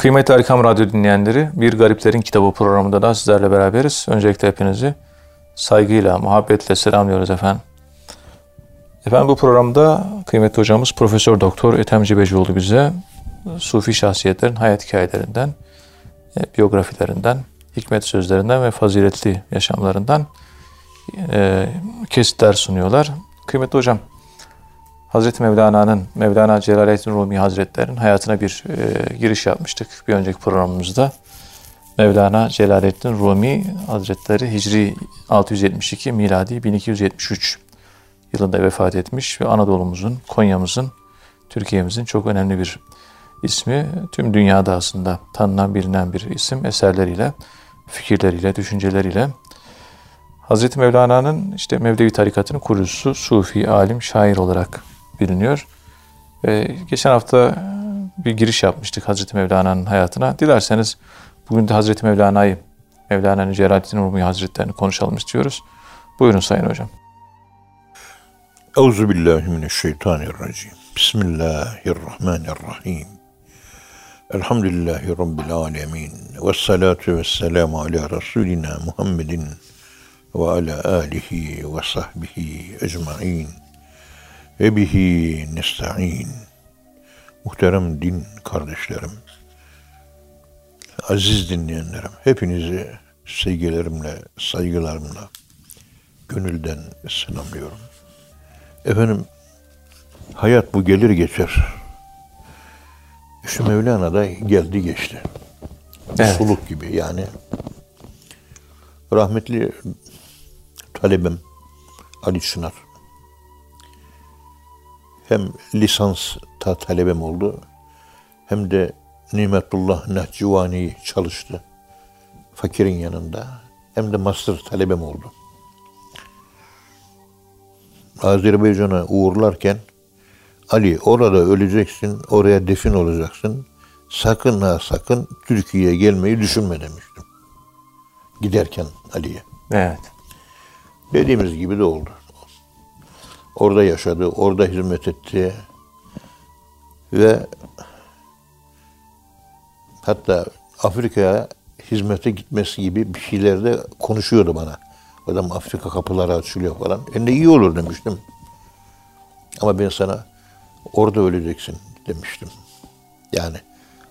Kıymetli Erkam Radyo dinleyenleri, Bir Gariplerin Kitabı programında da sizlerle beraberiz. Öncelikle hepinizi saygıyla, muhabbetle selamlıyoruz efendim. Efendim bu programda kıymetli hocamız Profesör Doktor Ethem Cebecioğlu bize Sufi şahsiyetlerin hayat hikayelerinden, e, biyografilerinden, hikmet sözlerinden ve faziletli yaşamlarından e, kesitler sunuyorlar. Kıymetli hocam, Hazreti Mevlana'nın, Mevlana Celaleddin Rumi Hazretleri'nin hayatına bir e, giriş yapmıştık bir önceki programımızda. Mevlana Celaleddin Rumi Hazretleri Hicri 672, miladi 1273 yılında vefat etmiş ve Anadolu'muzun, Konya'mızın, Türkiye'mizin çok önemli bir ismi. Tüm dünyada aslında tanınan, bilinen bir isim eserleriyle, fikirleriyle, düşünceleriyle. Hazreti Mevlana'nın işte Mevlevi tarikatının kurucusu, Sufi, alim, şair olarak biliniyor. Ve geçen hafta bir giriş yapmıştık Hazreti Mevlana'nın hayatına. Dilerseniz bugün de Hazreti Mevlana'yı, Mevlana'nın Celaleddin Rumi Hazretlerini konuşalım istiyoruz. Buyurun Sayın Hocam. Euzu billahi mineşşeytanirracim. Bismillahirrahmanirrahim. Elhamdülillahi rabbil alamin. Ves salatu vesselamu ala rasulina Muhammedin ve ala alihi ve sahbihi ecmaîn. Ve bihi nesta'in. Muhterem din kardeşlerim, aziz dinleyenlerim, hepinizi sevgilerimle, saygılarımla gönülden selamlıyorum. Efendim, hayat bu gelir geçer. Şu Mevlana da geldi geçti. Evet. Suluk gibi yani. Rahmetli talebem Ali Çınar hem lisans ta talebem oldu hem de Nimetullah Nehcivani çalıştı. Fakirin yanında. Hem de master talebem oldu. Azerbaycan'a uğurlarken Ali orada öleceksin, oraya defin olacaksın. Sakın ha sakın Türkiye'ye gelmeyi düşünme demiştim. Giderken Ali'ye. Evet. Dediğimiz gibi de oldu. Orada yaşadı, orada hizmet etti. Ve hatta Afrika'ya hizmete gitmesi gibi bir şeyler de konuşuyordu bana. Adam Afrika kapıları açılıyor falan. E ne iyi olur demiştim. Ama ben sana orada öleceksin demiştim. Yani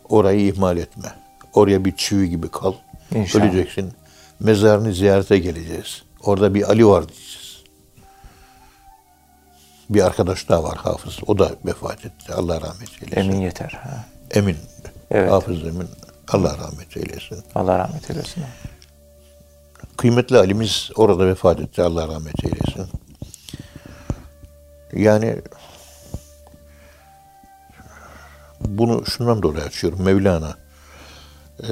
orayı ihmal etme. Oraya bir çivi gibi kal. İnşallah. Öleceksin. Mezarını ziyarete geleceğiz. Orada bir Ali var diyeceğiz. Bir arkadaş daha var Hafız. O da vefat etti. Allah rahmet eylesin. Emin yeter. Ha. Emin. Evet. Hafız Emin. Allah rahmet eylesin. Allah rahmet eylesin. Kıymetli Ali'miz orada vefat etti. Allah rahmet eylesin. Yani bunu şundan dolayı açıyorum. Mevlana e,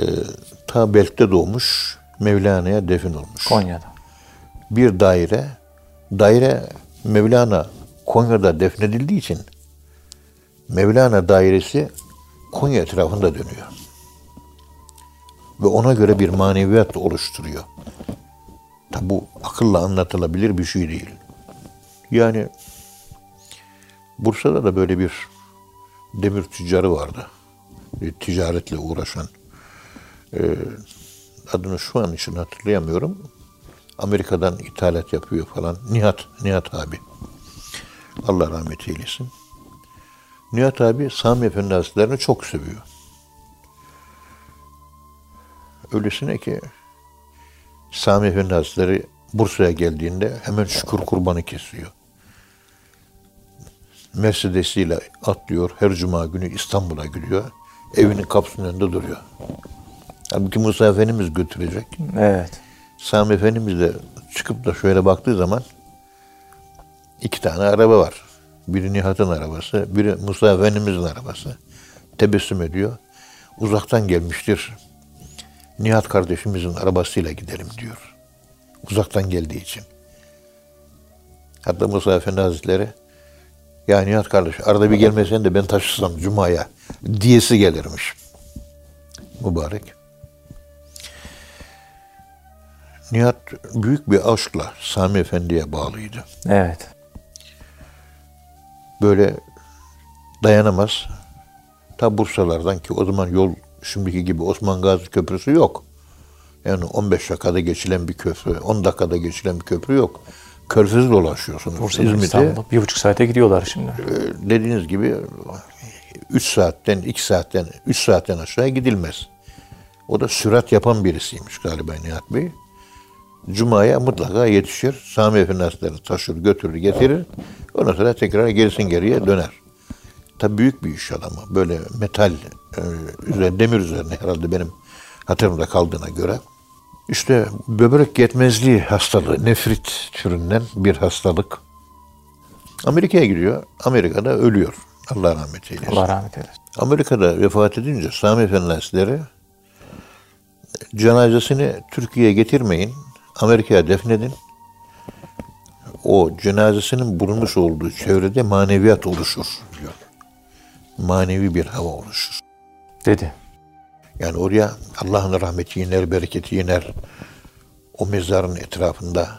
ta Belk'te doğmuş, Mevlana'ya defin olmuş. Konya'da. Bir daire, daire Mevlana Konya'da defnedildiği için Mevlana dairesi Konya etrafında dönüyor. Ve ona göre bir maneviyat oluşturuyor. Tabi bu akılla anlatılabilir bir şey değil. Yani Bursa'da da böyle bir demir tüccarı vardı. Bir ticaretle uğraşan. Ee, adını şu an için hatırlayamıyorum. Amerika'dan ithalat yapıyor falan. Nihat, Nihat abi. Allah rahmet eylesin. Nihat abi Sami Efendi Hazretleri'ni çok seviyor. Öylesine ki Sami Efendi Hazretleri Bursa'ya geldiğinde hemen şükür kurbanı kesiyor. Mercedes'iyle atlıyor. Her cuma günü İstanbul'a gidiyor. Evinin kapısının önünde duruyor. Halbuki Musa Efendimiz götürecek. Evet. Sami Efendimiz de çıkıp da şöyle baktığı zaman iki tane araba var. Biri Nihat'ın arabası, biri Musa Efendimiz'in arabası. Tebessüm ediyor. Uzaktan gelmiştir. Nihat kardeşimizin arabasıyla gidelim diyor. Uzaktan geldiği için. Hatta Musa Efendi Hazretleri ya Nihat kardeş arada bir gelmesen de ben taşısam Cuma'ya diyesi gelirmiş. Mübarek. Nihat büyük bir aşkla Sami Efendi'ye bağlıydı. Evet böyle dayanamaz. Ta Bursalardan ki o zaman yol Şimdiki gibi Osman Gazi Köprüsü yok. Yani 15 dakikada geçilen bir köprü, 10 dakikada geçilen bir köprü yok. Körfez dolaşıyorsunuz. Bursa'dan İzmit'e İstanbul'a bir buçuk saate gidiyorlar şimdi. e, dediğiniz gibi 3 saatten, 2 saatten, 3 saatten aşağı gidilmez. O da sürat yapan birisiymiş galiba Nihat Bey. Cuma'ya mutlaka yetişir. Sami Efendi Hazretleri taşır, götürür, getirir. Ondan sonra tekrar gerisin geriye döner. Tabii büyük bir iş adamı. Böyle metal, e, üzerine, demir üzerine herhalde benim hatırımda kaldığına göre. İşte böbrek yetmezliği hastalığı, nefrit türünden bir hastalık. Amerika'ya gidiyor. Amerika'da ölüyor. Allah rahmet eylesin. Allah rahmet eylesin. Amerika'da vefat edince Sami Efendi Hazretleri cenazesini Türkiye'ye getirmeyin. Amerika'ya defnedin. O cenazesinin bulunmuş olduğu çevrede maneviyat oluşur diyor. Manevi bir hava oluşur. Dedi. Yani oraya Allah'ın rahmeti iner, bereketi iner. O mezarın etrafında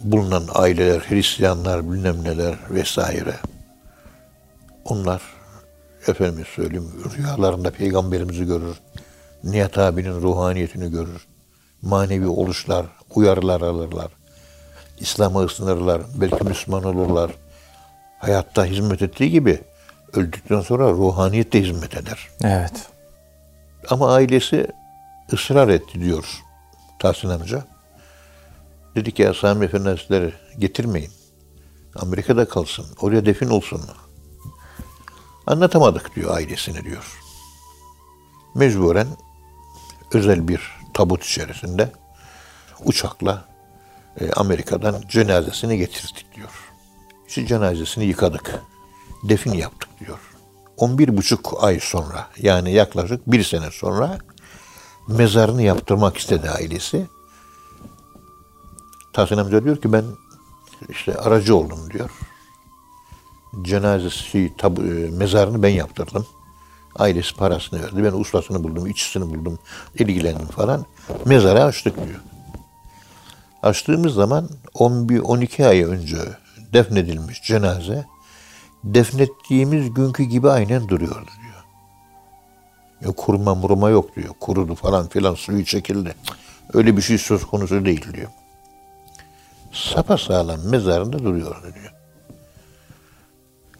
bulunan aileler, Hristiyanlar, bilmem neler vesaire. Onlar efendim söyleyeyim rüyalarında peygamberimizi görür. Nihat abinin ruhaniyetini görür. Manevi oluşlar, uyarılar alırlar. İslam'a ısınırlar, belki Müslüman olurlar. Hayatta hizmet ettiği gibi öldükten sonra ruhaniyet de hizmet eder. Evet. Ama ailesi ısrar etti diyor Tahsin amca. Dedi ki Sami Efendi Hazretleri getirmeyin. Amerika'da kalsın. Oraya defin olsun. Anlatamadık diyor ailesini diyor. Mecburen özel bir tabut içerisinde uçakla e, Amerika'dan cenazesini getirdik diyor. İşte cenazesini yıkadık. Defin yaptık diyor. 11 buçuk ay sonra yani yaklaşık bir sene sonra mezarını yaptırmak istedi ailesi. Tahsin amca diyor ki ben işte aracı oldum diyor. Cenazesi, tabu, e, mezarını ben yaptırdım. Ailesi parasını verdi. Ben ustasını buldum, işçisini buldum, ilgilendim falan. Mezarı açtık diyor. Açtığımız zaman 11-12 ay önce defnedilmiş cenaze defnettiğimiz günkü gibi aynen duruyordu diyor. Ya kuruma muruma yok diyor. Kurudu falan filan suyu çekildi. Öyle bir şey söz konusu değil diyor. Sapasağlam mezarında duruyordu diyor.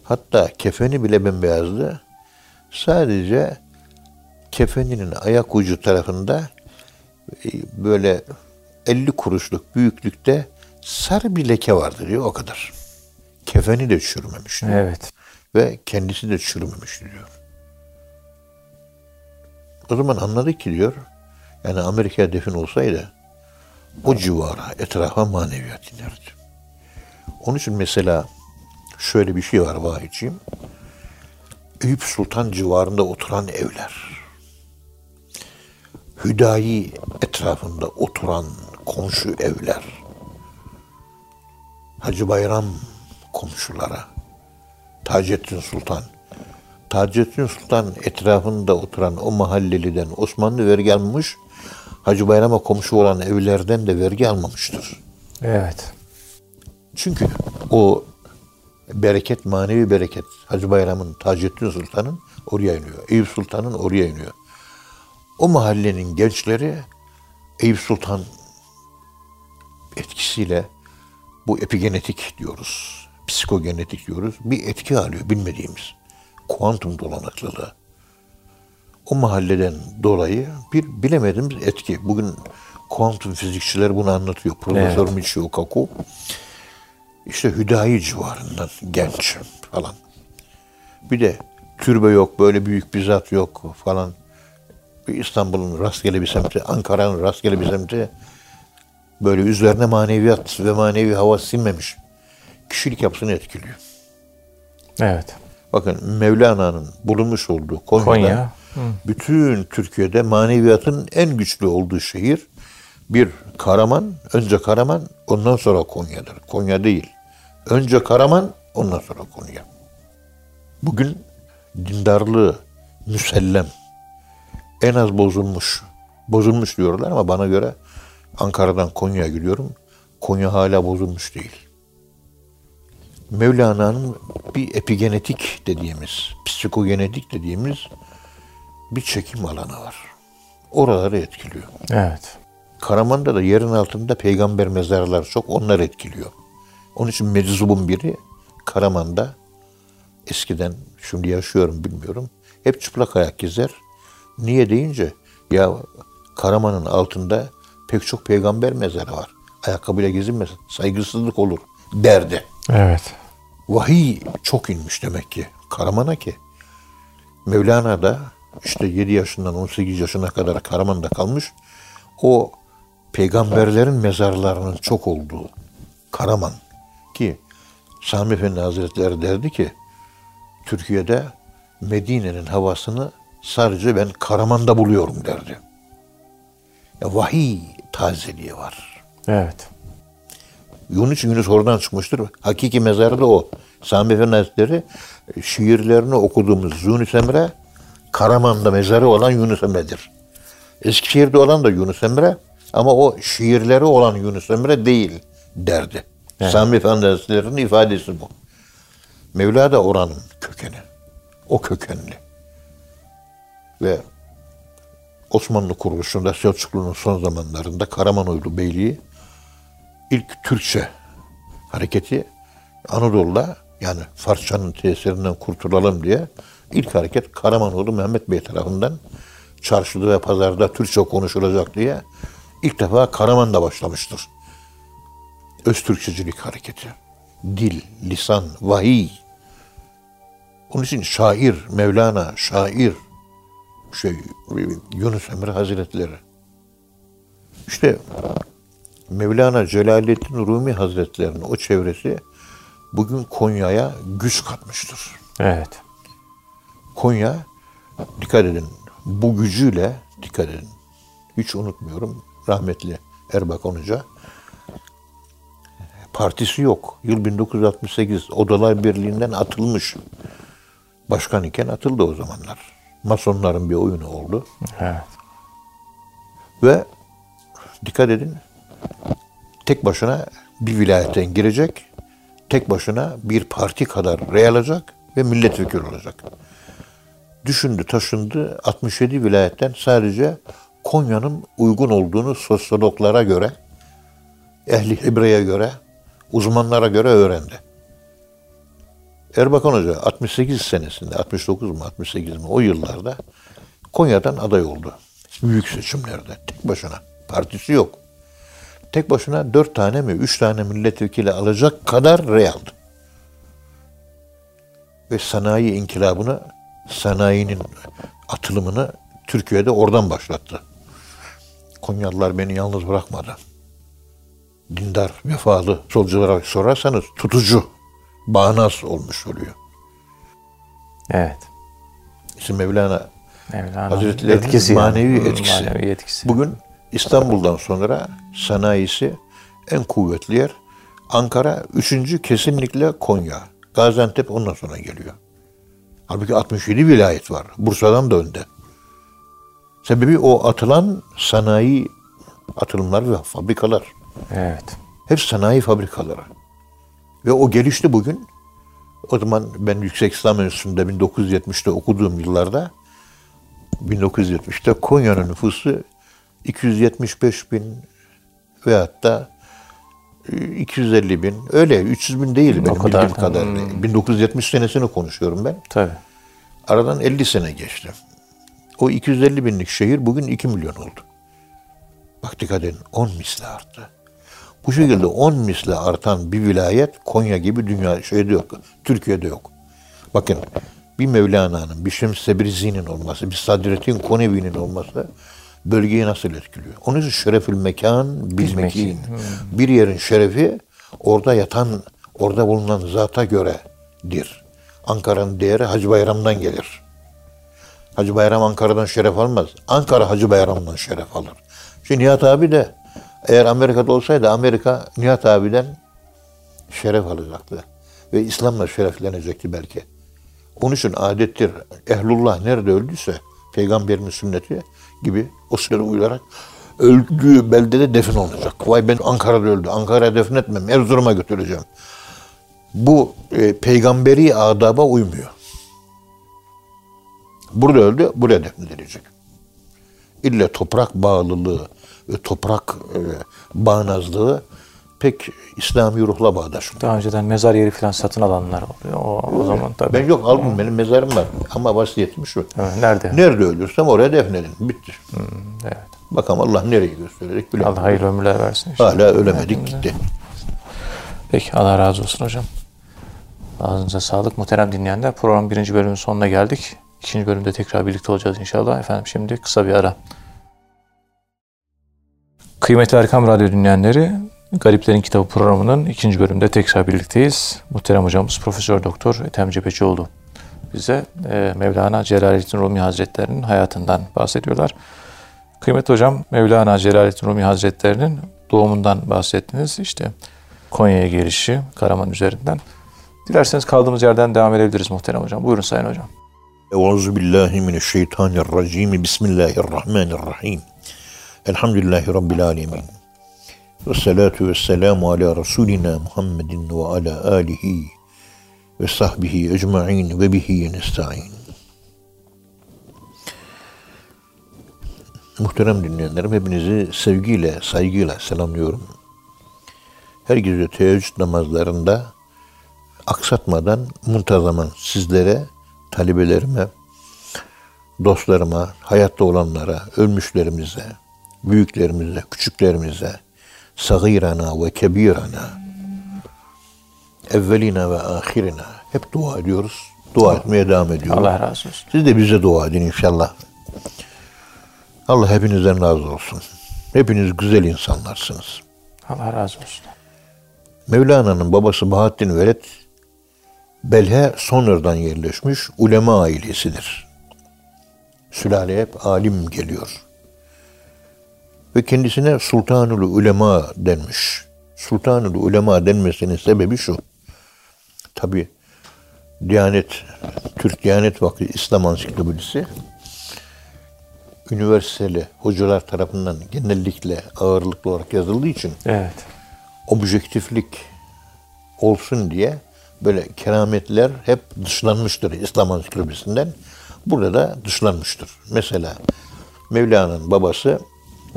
Hatta kefeni bile bembeyazdı. Sadece kefeninin ayak ucu tarafında e, böyle 50 kuruşluk büyüklükte sarı bir leke vardı diyor o kadar. Kefeni de çürümemiş diyor. Evet. Ve kendisi de çürümemiş diyor. O zaman anladık ki diyor, yani Amerika'ya defin olsaydı o civara, etrafa maneviyat inerdi. Onun için mesela şöyle bir şey var vahiyciğim. Eyüp Sultan civarında oturan evler, Hüdayi etrafında oturan komşu evler, Hacı Bayram komşulara, Taceddin Sultan, Taceddin Sultan etrafında oturan o mahalleliden Osmanlı vergi almamış, Hacı Bayram'a komşu olan evlerden de vergi almamıştır. Evet. Çünkü o bereket, manevi bereket Hacı Bayram'ın, Taceddin Sultan'ın oraya iniyor. Eyüp Sultan'ın oraya iniyor. O mahallenin gençleri Eyüp Sultan etkisiyle bu epigenetik diyoruz, psikogenetik diyoruz. Bir etki alıyor bilmediğimiz. Kuantum dolanıklılığı. O mahalleden dolayı bir bilemediğimiz etki. Bugün kuantum fizikçiler bunu anlatıyor. Profesör Evet. Michio Kaku. İşte Hüdayi civarından genç falan. Bir de türbe yok, böyle büyük bir zat yok falan. Bir İstanbul'un rastgele bir semti, Ankara'nın rastgele bir semti. Böyle üzerine maneviyat ve manevi hava sinmemiş. Kişilik yapısını etkiliyor. Evet. Bakın Mevlana'nın bulunmuş olduğu Konya'da Konya. bütün Türkiye'de maneviyatın en güçlü olduğu şehir bir Karaman, önce Karaman, ondan sonra Konya'dır. Konya değil. Önce Karaman, ondan sonra Konya. Bugün dindarlığı müsellem en az bozulmuş. Bozulmuş diyorlar ama bana göre Ankara'dan Konya'ya gidiyorum. Konya hala bozulmuş değil. Mevlana'nın bir epigenetik dediğimiz, psikogenetik dediğimiz bir çekim alanı var. Oraları etkiliyor. Evet. Karaman'da da yerin altında peygamber mezarları çok onlar etkiliyor. Onun için meczubun biri Karaman'da eskiden şimdi yaşıyorum bilmiyorum. Hep çıplak ayak gezer. Niye deyince ya Karaman'ın altında pek çok peygamber mezarı var. Ayakkabıyla gezinmez. Saygısızlık olur derdi. Evet. Vahiy çok inmiş demek ki Karaman'a ki. Mevlana da işte 7 yaşından 18 yaşına kadar Karaman'da kalmış. O peygamberlerin mezarlarının çok olduğu Karaman ki Sami Efendi Hazretleri derdi ki Türkiye'de Medine'nin havasını sadece ben Karaman'da buluyorum derdi. Ya vahiy tazeliği var. Evet. Yunus Yunus oradan çıkmıştır. Hakiki mezarı da o. Sami Efendi Hazretleri e, şiirlerini okuduğumuz Yunus Emre Karaman'da mezarı olan Yunus Emre'dir. Eskişehir'de olan da Yunus Emre ama o şiirleri olan Yunus Emre değil derdi. Evet. Sami Efendi Hazretleri'nin ifadesi bu. Mevla da oranın kökeni. O kökenli. Ve Osmanlı kuruluşunda Selçuklu'nun son zamanlarında Karamanoğlu Beyliği ilk Türkçe hareketi Anadolu'da yani Farsçanın tesirinden kurtulalım diye ilk hareket Karamanoğlu Mehmet Bey tarafından çarşıda ve pazarda Türkçe konuşulacak diye ilk defa Karaman'da başlamıştır. Öztürkçecilik hareketi. Dil, lisan, vahiy. Onun için şair, Mevlana, şair, şey, Yunus Emre Hazretleri. İşte Mevlana Celaleddin Rumi Hazretleri'nin o çevresi bugün Konya'ya güç katmıştır. Evet. Konya, dikkat edin, bu gücüyle, dikkat edin, hiç unutmuyorum, rahmetli Erbakan Hoca, partisi yok. Yıl 1968, Odalar Birliği'nden atılmış. Başkan iken atıldı o zamanlar. Masonların bir oyunu oldu. Evet. Ve dikkat edin, tek başına bir vilayetten girecek, tek başına bir parti kadar rey alacak ve milletvekili olacak. Düşündü, taşındı, 67 vilayetten sadece Konya'nın uygun olduğunu sosyologlara göre, ehli Hebre'ye göre, uzmanlara göre öğrendi. Erbakan Hoca 68 senesinde, 69 mu 68 mi o yıllarda Konya'dan aday oldu. Büyük seçimlerde tek başına. Partisi yok. Tek başına dört tane mi, üç tane milletvekili alacak kadar rey aldı. Ve sanayi inkılabını, sanayinin atılımını Türkiye'de oradan başlattı. Konyalılar beni yalnız bırakmadı. Dindar, vefalı solculara sorarsanız tutucu, bağnaz olmuş oluyor. Evet. İşte Mevlana Mevlana Hazretleri'nin etkisi yani. manevi Hı, etkisi. Manevi etkisi. Bugün İstanbul'dan sonra sanayisi en kuvvetli yer. Ankara üçüncü kesinlikle Konya. Gaziantep ondan sonra geliyor. Halbuki 67 vilayet var. Bursa'dan da önde. Sebebi o atılan sanayi atılımlar ve fabrikalar. Evet. Hep sanayi fabrikaları. Ve o gelişti bugün. O zaman ben Yüksek İslam Enstitüsü'nde 1970'te okuduğum yıllarda 1970'te Konya'nın nüfusu 275 bin veyahut da 250 bin öyle 300 bin değil benim kadar bildiğim da. kadarıyla. 1970 senesini konuşuyorum ben. Tabii. Aradan 50 sene geçti. O 250 binlik şehir bugün 2 milyon oldu. Bak dikkat edin 10 misli arttı. Bu şekilde 10 misli artan bir vilayet Konya gibi dünya şeyde yok. Türkiye'de yok. Bakın bir Mevlana'nın, bir Şems Tebrizi'nin olması, bir Sadrettin Konevi'nin olması bölgeyi nasıl etkiliyor? Onun için şerefül mekan bilmekin. Bir yerin şerefi orada yatan, orada bulunan zata göredir. Ankara'nın değeri Hacı Bayram'dan gelir. Hacı Bayram Ankara'dan şeref almaz. Ankara Hacı Bayram'dan şeref alır. Şimdi Nihat abi de eğer Amerika'da olsaydı Amerika Nihat abiden şeref alacaktı. Ve İslam'la şereflenecekti belki. Onun için adettir. Ehlullah nerede öldüyse Peygamberimiz sünneti gibi o sünnete uyarak öldüğü beldede defin olacak. Vay ben Ankara'da öldü. Ankara'ya defin etmem. Erzurum'a götüreceğim. Bu e, peygamberi adaba uymuyor. Burada öldü, buraya defnedilecek. İlle toprak bağlılığı toprak e, bağnazlığı pek İslami ruhla bağdaşmıyor. Daha önceden mezar yeri falan satın alanlar oluyor. O, o zaman tabii. Ben yok aldım benim mezarım var ama vasiyetim şu. Evet, nerede? Nerede ölürsem oraya defnedin. Bitti. Evet. Bakalım Allah nereyi gösterecek bilmiyorum. Allah hayırlı ömürler versin. inşallah. Hala ölemedik gitti. Peki Allah razı olsun hocam. Ağzınıza sağlık. Muhterem dinleyenler program birinci bölümün sonuna geldik. İkinci bölümde tekrar birlikte olacağız inşallah. Efendim şimdi kısa bir ara. Kıymetli Erkam Radyo dinleyenleri, Gariplerin Kitabı programının ikinci bölümünde tekrar birlikteyiz. Muhterem hocamız Profesör Doktor Ethem Cebecioğlu bize e, Mevlana Celaleddin Rumi Hazretleri'nin hayatından bahsediyorlar. Kıymetli hocam, Mevlana Celaleddin Rumi Hazretleri'nin doğumundan bahsettiniz. İşte Konya'ya gelişi Karaman üzerinden. Dilerseniz kaldığımız yerden devam edebiliriz muhterem hocam. Buyurun sayın hocam. Euzu billahi mineşşeytanirracim. Bismillahirrahmanirrahim. Elhamdülillahi rabbil alamin. Ve salatu ve selamu ala Resulina Muhammedin ve ala alihi ve sahbihi ecma'in ve bihi nesta'in. Muhterem dinleyenlerim hepinizi sevgiyle, saygıyla selamlıyorum. Her gece teheccüd namazlarında aksatmadan muntazaman sizlere, talebelerime, dostlarıma, hayatta olanlara, ölmüşlerimize, büyüklerimize, küçüklerimize, sagirana ve kebirana, evvelina ve ahirina hep dua ediyoruz. Dua etmeye devam ediyoruz. Allah razı olsun. Siz de bize dua edin inşallah. Allah hepinizden razı olsun. Hepiniz güzel insanlarsınız. Allah razı olsun. Mevlana'nın babası Bahattin Veled Belhe sonradan yerleşmiş ulema ailesidir. Sülale hep alim geliyor. Ve kendisine Sultanul Ulema denmiş. Sultanul Ulema denmesinin sebebi şu. Tabi Diyanet, Türk Diyanet Vakfı İslam Ansiklopedisi üniversiteli hocalar tarafından genellikle ağırlıklı olarak yazıldığı için Evet. objektiflik olsun diye böyle kerametler hep dışlanmıştır İslam ansiklopedisinden. Burada da dışlanmıştır. Mesela Mevlana'nın babası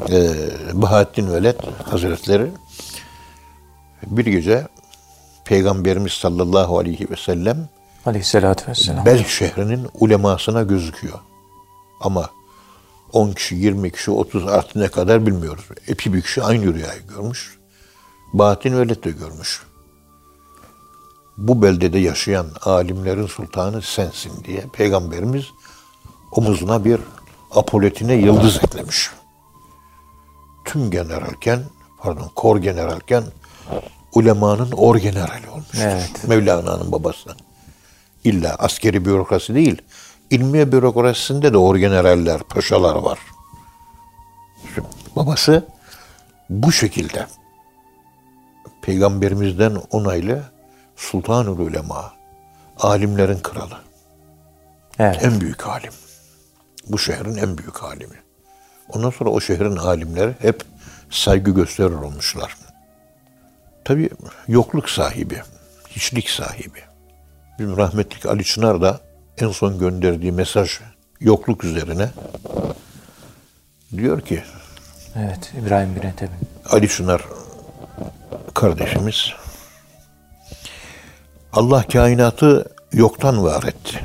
e, Bahattin Veled Hazretleri bir gece Peygamberimiz sallallahu aleyhi ve sellem Aleyhisselatü vesselam. Belh şehrinin ulemasına gözüküyor. Ama 10 kişi, 20 kişi, 30 artı ne kadar bilmiyoruz. Epi bir kişi aynı rüyayı görmüş. Bahattin Veled de görmüş. Bu beldede yaşayan alimlerin sultanı sensin diye Peygamberimiz omuzuna bir apoletine yıldız eklemiş. Tüm generalken, pardon kor generalken ulemanın or generali olmuş. Evet. Mevlana'nın babası. İlla askeri bürokrasi değil, ilmiye bürokrasisinde de orgeneraller, paşalar var. Babası bu şekilde peygamberimizden onaylı Sultanul Ulema, alimlerin kralı, Evet. en büyük alim. Bu şehrin en büyük alimi. Ondan sonra o şehrin alimleri hep saygı gösterir olmuşlar. Tabii yokluk sahibi, hiçlik sahibi. Bizim rahmetli Ali Çınar da en son gönderdiği mesaj yokluk üzerine diyor ki Evet. İbrahim bin Ethem'in. Ali Çınar kardeşimiz Allah kainatı yoktan var etti.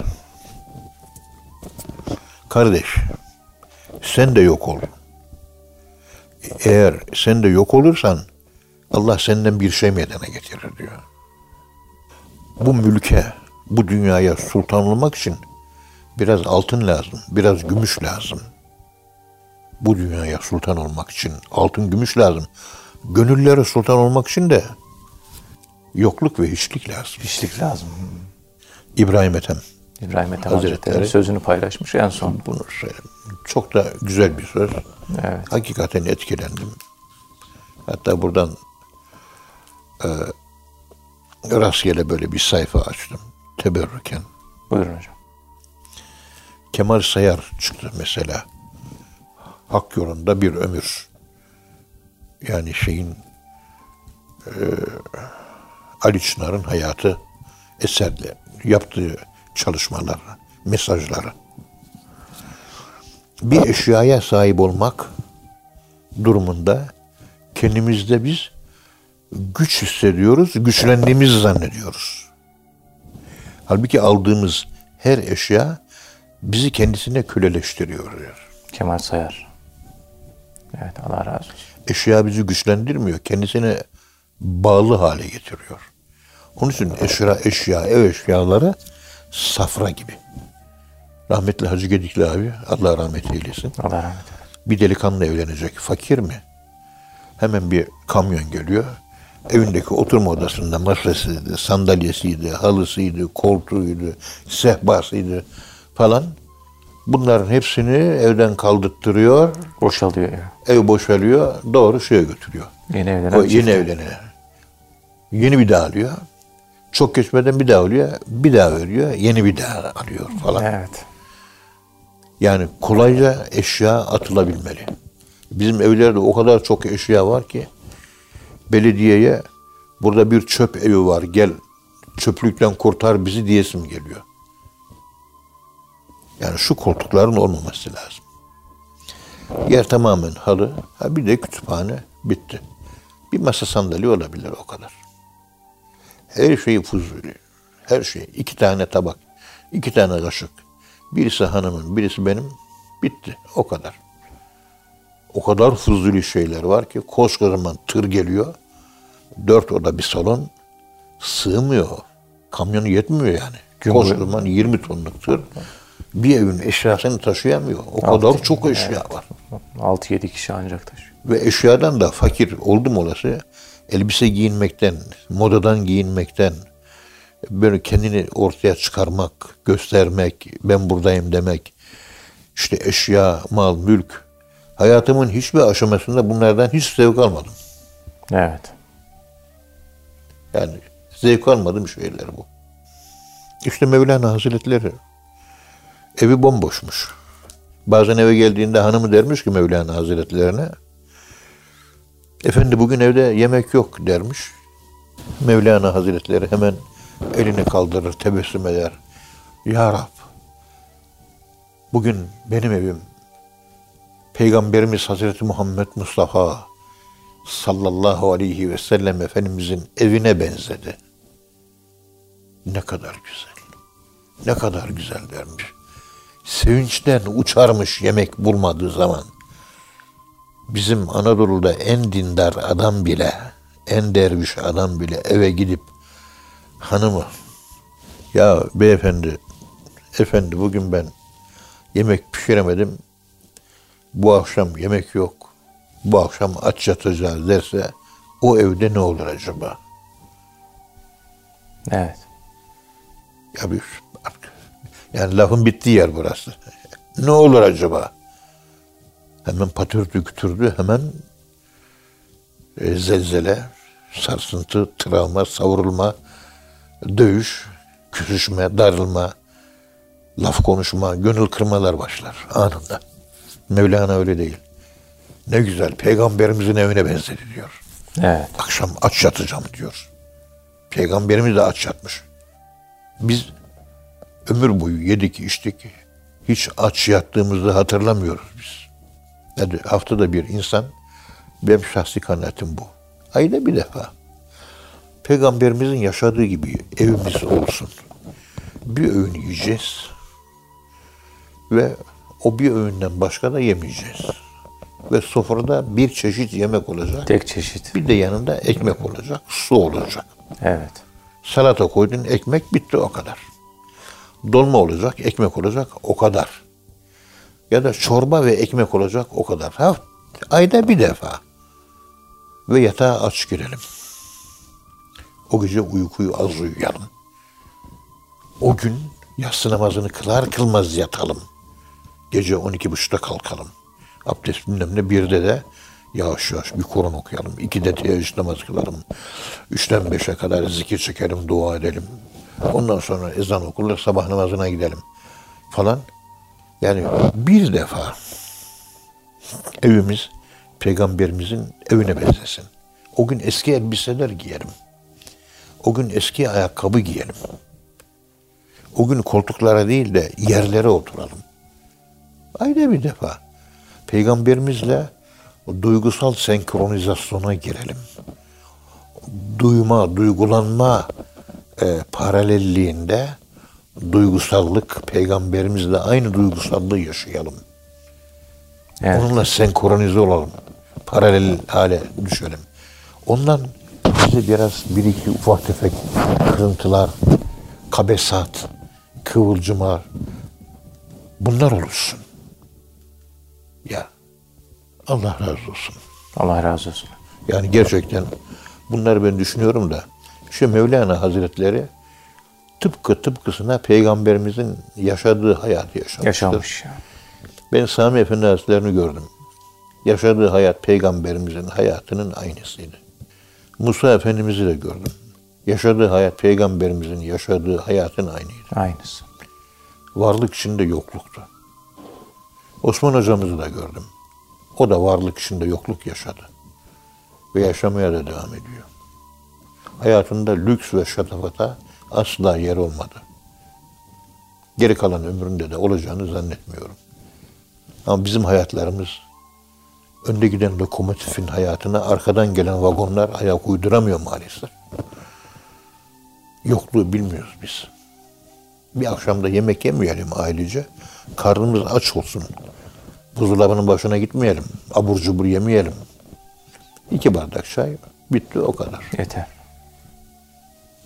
Kardeş sen de yok ol. Eğer sen de yok olursan Allah senden bir şey meydana getirir diyor. Bu mülke, bu dünyaya sultan olmak için biraz altın lazım, biraz gümüş lazım. Bu dünyaya sultan olmak için altın, gümüş lazım. Gönüllere sultan olmak için de yokluk ve hiçlik lazım. Hiçlik lazım. İbrahim Ethem İbrahim Ethem Hazretleri. Hazretleri sözünü paylaşmış en son. bunu söyledi. Çok da güzel bir söz. Evet. Hakikaten etkilendim. Hatta buradan e, rastgele böyle bir sayfa açtım. Teberrüken. Buyurun hocam. Kemal Sayar çıktı mesela. Hak yolunda bir ömür. Yani şeyin e, Ali Çınar'ın hayatı eserleri, yaptığı çalışmalar, mesajları. Bir eşyaya sahip olmak durumunda kendimizde biz güç hissediyoruz, güçlendiğimizi zannediyoruz. Halbuki aldığımız her eşya bizi kendisine köleleştiriyor. Kemal Sayar. Evet Allah razı olsun. Eşya bizi güçlendirmiyor, kendisine bağlı hale getiriyor. Onun için eşya, eşya, ev eşyaları safra gibi. Rahmetli Hacı Gedikli abi, Allah rahmet eylesin. Allah rahmet eylesin. Bir delikanlı evlenecek. Fakir mi? Hemen bir kamyon geliyor. Evindeki oturma odasında masasıydı, sandalyesiydi, halısıydı, koltuğuydu, sehpasıydı falan. Bunların hepsini evden kaldırttırıyor. Boşalıyor ev. Ev boşalıyor. Doğru şeye götürüyor. Yeni evlenen O yeni çift. evlenene. Yeni bir daha alıyor. Çok geçmeden bir daha alıyor. Bir daha veriyor. Yeni bir daha alıyor falan. Evet. Yani kolayca eşya atılabilmeli. Bizim evlerde o kadar çok eşya var ki belediyeye burada bir çöp evi var gel çöplükten kurtar bizi diyesim geliyor. Yani şu koltukların olmaması lazım. Yer tamamen halı. Ha bir de kütüphane bitti. Bir masa sandalye olabilir o kadar. Her şey fuzuli. Her şey. İki tane tabak. iki tane kaşık. Birisi hanımın, birisi benim. Bitti. O kadar. O kadar fuzuli şeyler var ki koskocaman tır geliyor. Dört oda bir salon sığmıyor. Kamyonu yetmiyor yani. Gün Koskocaman 20 tonluk tır bir evin eşyasını taşıyamıyor. O kadar çok eşya var. 6-7 kişi ancak taşıyor. Ve eşyadan da fakir oldum olası elbise giyinmekten, modadan giyinmekten, böyle kendini ortaya çıkarmak, göstermek, ben buradayım demek, işte eşya, mal, mülk. Hayatımın hiçbir aşamasında bunlardan hiç zevk almadım. Evet. Yani zevk almadığım şeyler bu. İşte Mevlana Hazretleri evi bomboşmuş. Bazen eve geldiğinde hanımı dermiş ki Mevlana Hazretlerine Efendi bugün evde yemek yok dermiş. Mevlana Hazretleri hemen elini kaldırır, tebessüm eder. Ya Rab, bugün benim evim Peygamberimiz Hazreti Muhammed Mustafa sallallahu aleyhi ve sellem Efendimizin evine benzedi. Ne kadar güzel. Ne kadar güzel dermiş. Sevinçten uçarmış yemek bulmadığı zaman. Bizim Anadolu'da en dindar adam bile, en derviş adam bile eve gidip hanımı ya beyefendi, efendi bugün ben yemek pişiremedim. Bu akşam yemek yok. Bu akşam aç yatacağız derse o evde ne olur acaba? Evet. Ya bir yani lafın bittiği yer burası. ne olur acaba? Hemen patürdü kütürdü hemen e, zelzele, sarsıntı, travma, savrulma, dövüş, küsüşme, darılma, laf konuşma, gönül kırmalar başlar anında. Mevlana öyle değil. Ne güzel peygamberimizin evine benzedi diyor. Evet. Akşam aç yatacağım diyor. Peygamberimiz de aç yatmış. Biz ömür boyu yedik içtik. Hiç aç yattığımızı hatırlamıyoruz biz. Yani haftada bir insan, benim şahsi kanaatim bu. Ayda bir defa. Peygamberimizin yaşadığı gibi evimiz olsun. Bir öğün yiyeceğiz. Ve o bir öğünden başka da yemeyeceğiz. Ve sofrada bir çeşit yemek olacak. Tek çeşit. Bir de yanında ekmek olacak, su olacak. Evet. Salata koydun, ekmek bitti o kadar. Dolma olacak, ekmek olacak o kadar. Ya da çorba ve ekmek olacak o kadar. Ha, ayda bir defa. Ve yatağa aç girelim. O gece uykuyu az uyuyalım. O gün yatsı namazını kılar kılmaz yatalım. Gece 12.30'da kalkalım. Abdest bilmem ne birde de yavaş yavaş bir Kur'an okuyalım. İkide teheccüd namazı kılalım. Üçten beşe kadar zikir çekelim, dua edelim. Ondan sonra ezan okunur, sabah namazına gidelim falan. Yani bir defa evimiz peygamberimizin evine benzesin. O gün eski elbiseler giyelim. O gün eski ayakkabı giyelim. O gün koltuklara değil de yerlere oturalım. Ayda bir defa. Peygamberimizle o duygusal senkronizasyona girelim. Duyma, duygulanma e, paralelliğinde duygusallık, peygamberimizle aynı duygusallığı yaşayalım. Evet. Onunla senkronize olalım. Paralel hale düşelim. Ondan bize biraz bir iki ufak tefek kırıntılar, kabesat, kıvılcımlar bunlar olursun. Ya Allah razı olsun. Allah razı olsun. Yani gerçekten bunları ben düşünüyorum da şu Mevlana Hazretleri tıpkı tıpkısına peygamberimizin yaşadığı hayatı yaşamıştır. Yaşanmış. ya. Ben Sami Efendi Hazretleri'ni gördüm. Yaşadığı hayat peygamberimizin hayatının aynısıydı. Musa Efendimiz'i de gördüm. Yaşadığı hayat peygamberimizin yaşadığı hayatın aynıydı. Aynısı. Varlık içinde yokluktu. Osman hocamızı da gördüm. O da varlık içinde yokluk yaşadı. Ve yaşamaya da devam ediyor. Hayatında lüks ve şatafata asla yer olmadı. Geri kalan ömründe de olacağını zannetmiyorum. Ama bizim hayatlarımız önde giden lokomotifin hayatına arkadan gelen vagonlar ayak uyduramıyor maalesef. Yokluğu bilmiyoruz biz. Bir akşamda yemek yemeyelim ailece. Karnımız aç olsun. Buzdolabının başına gitmeyelim. Abur cubur yemeyelim. İki bardak çay bitti o kadar. Yeter.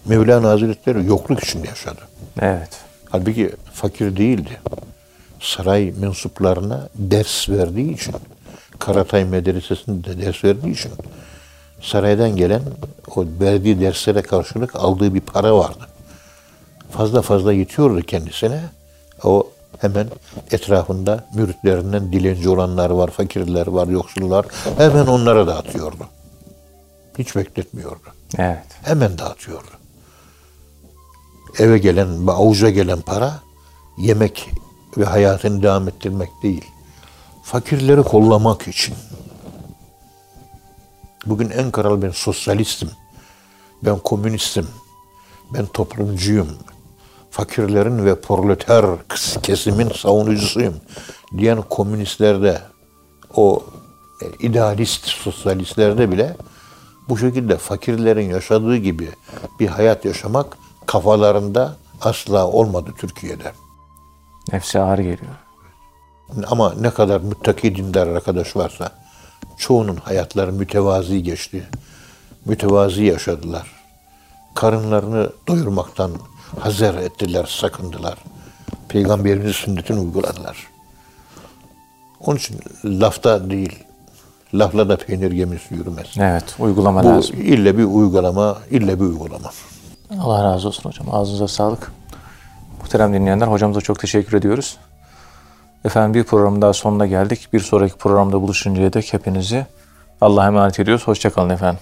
Mevlana Hazretleri yokluk içinde yaşadı. Evet. Halbuki fakir değildi. Saray mensuplarına ders verdiği için, Karatay Medresesi'nde ders verdiği için saraydan gelen o verdiği derslere karşılık aldığı bir para vardı. Fazla fazla yetiyordu kendisine. O hemen etrafında müritlerinden dilenci olanlar var, fakirler var, yoksullar. Hemen onlara dağıtıyordu. Hiç bekletmiyordu. Evet. Hemen dağıtıyordu. Eve gelen, avuca gelen para yemek ve hayatını devam ettirmek değil. Fakirleri kollamak için. Bugün en kral ben sosyalistim. Ben komünistim. Ben toplumcuyum. Fakirlerin ve proleter kesimin savunucusuyum diyen komünistlerde o e, idealist sosyalistlerde bile bu şekilde fakirlerin yaşadığı gibi bir hayat yaşamak kafalarında asla olmadı Türkiye'de. Nefse ağır geliyor. Ama ne kadar müttaki dindar arkadaş varsa çoğunun hayatları mütevazi geçti. Mütevazi yaşadılar. Karınlarını doyurmaktan hazer ettiler, sakındılar. Peygamberimizin sünnetini uyguladılar. Onun için lafta değil, lafla da peynir gemisi yürümez. Evet. Uygulama Bu lazım. ille bir uygulama, ille bir uygulama. Allah razı olsun hocam. Ağzınıza sağlık. Muhterem dinleyenler hocamıza çok teşekkür ediyoruz. Efendim bir programın daha sonuna geldik. Bir sonraki programda buluşuncaya dek hepinizi Allah'a emanet ediyoruz. Hoşçakalın efendim.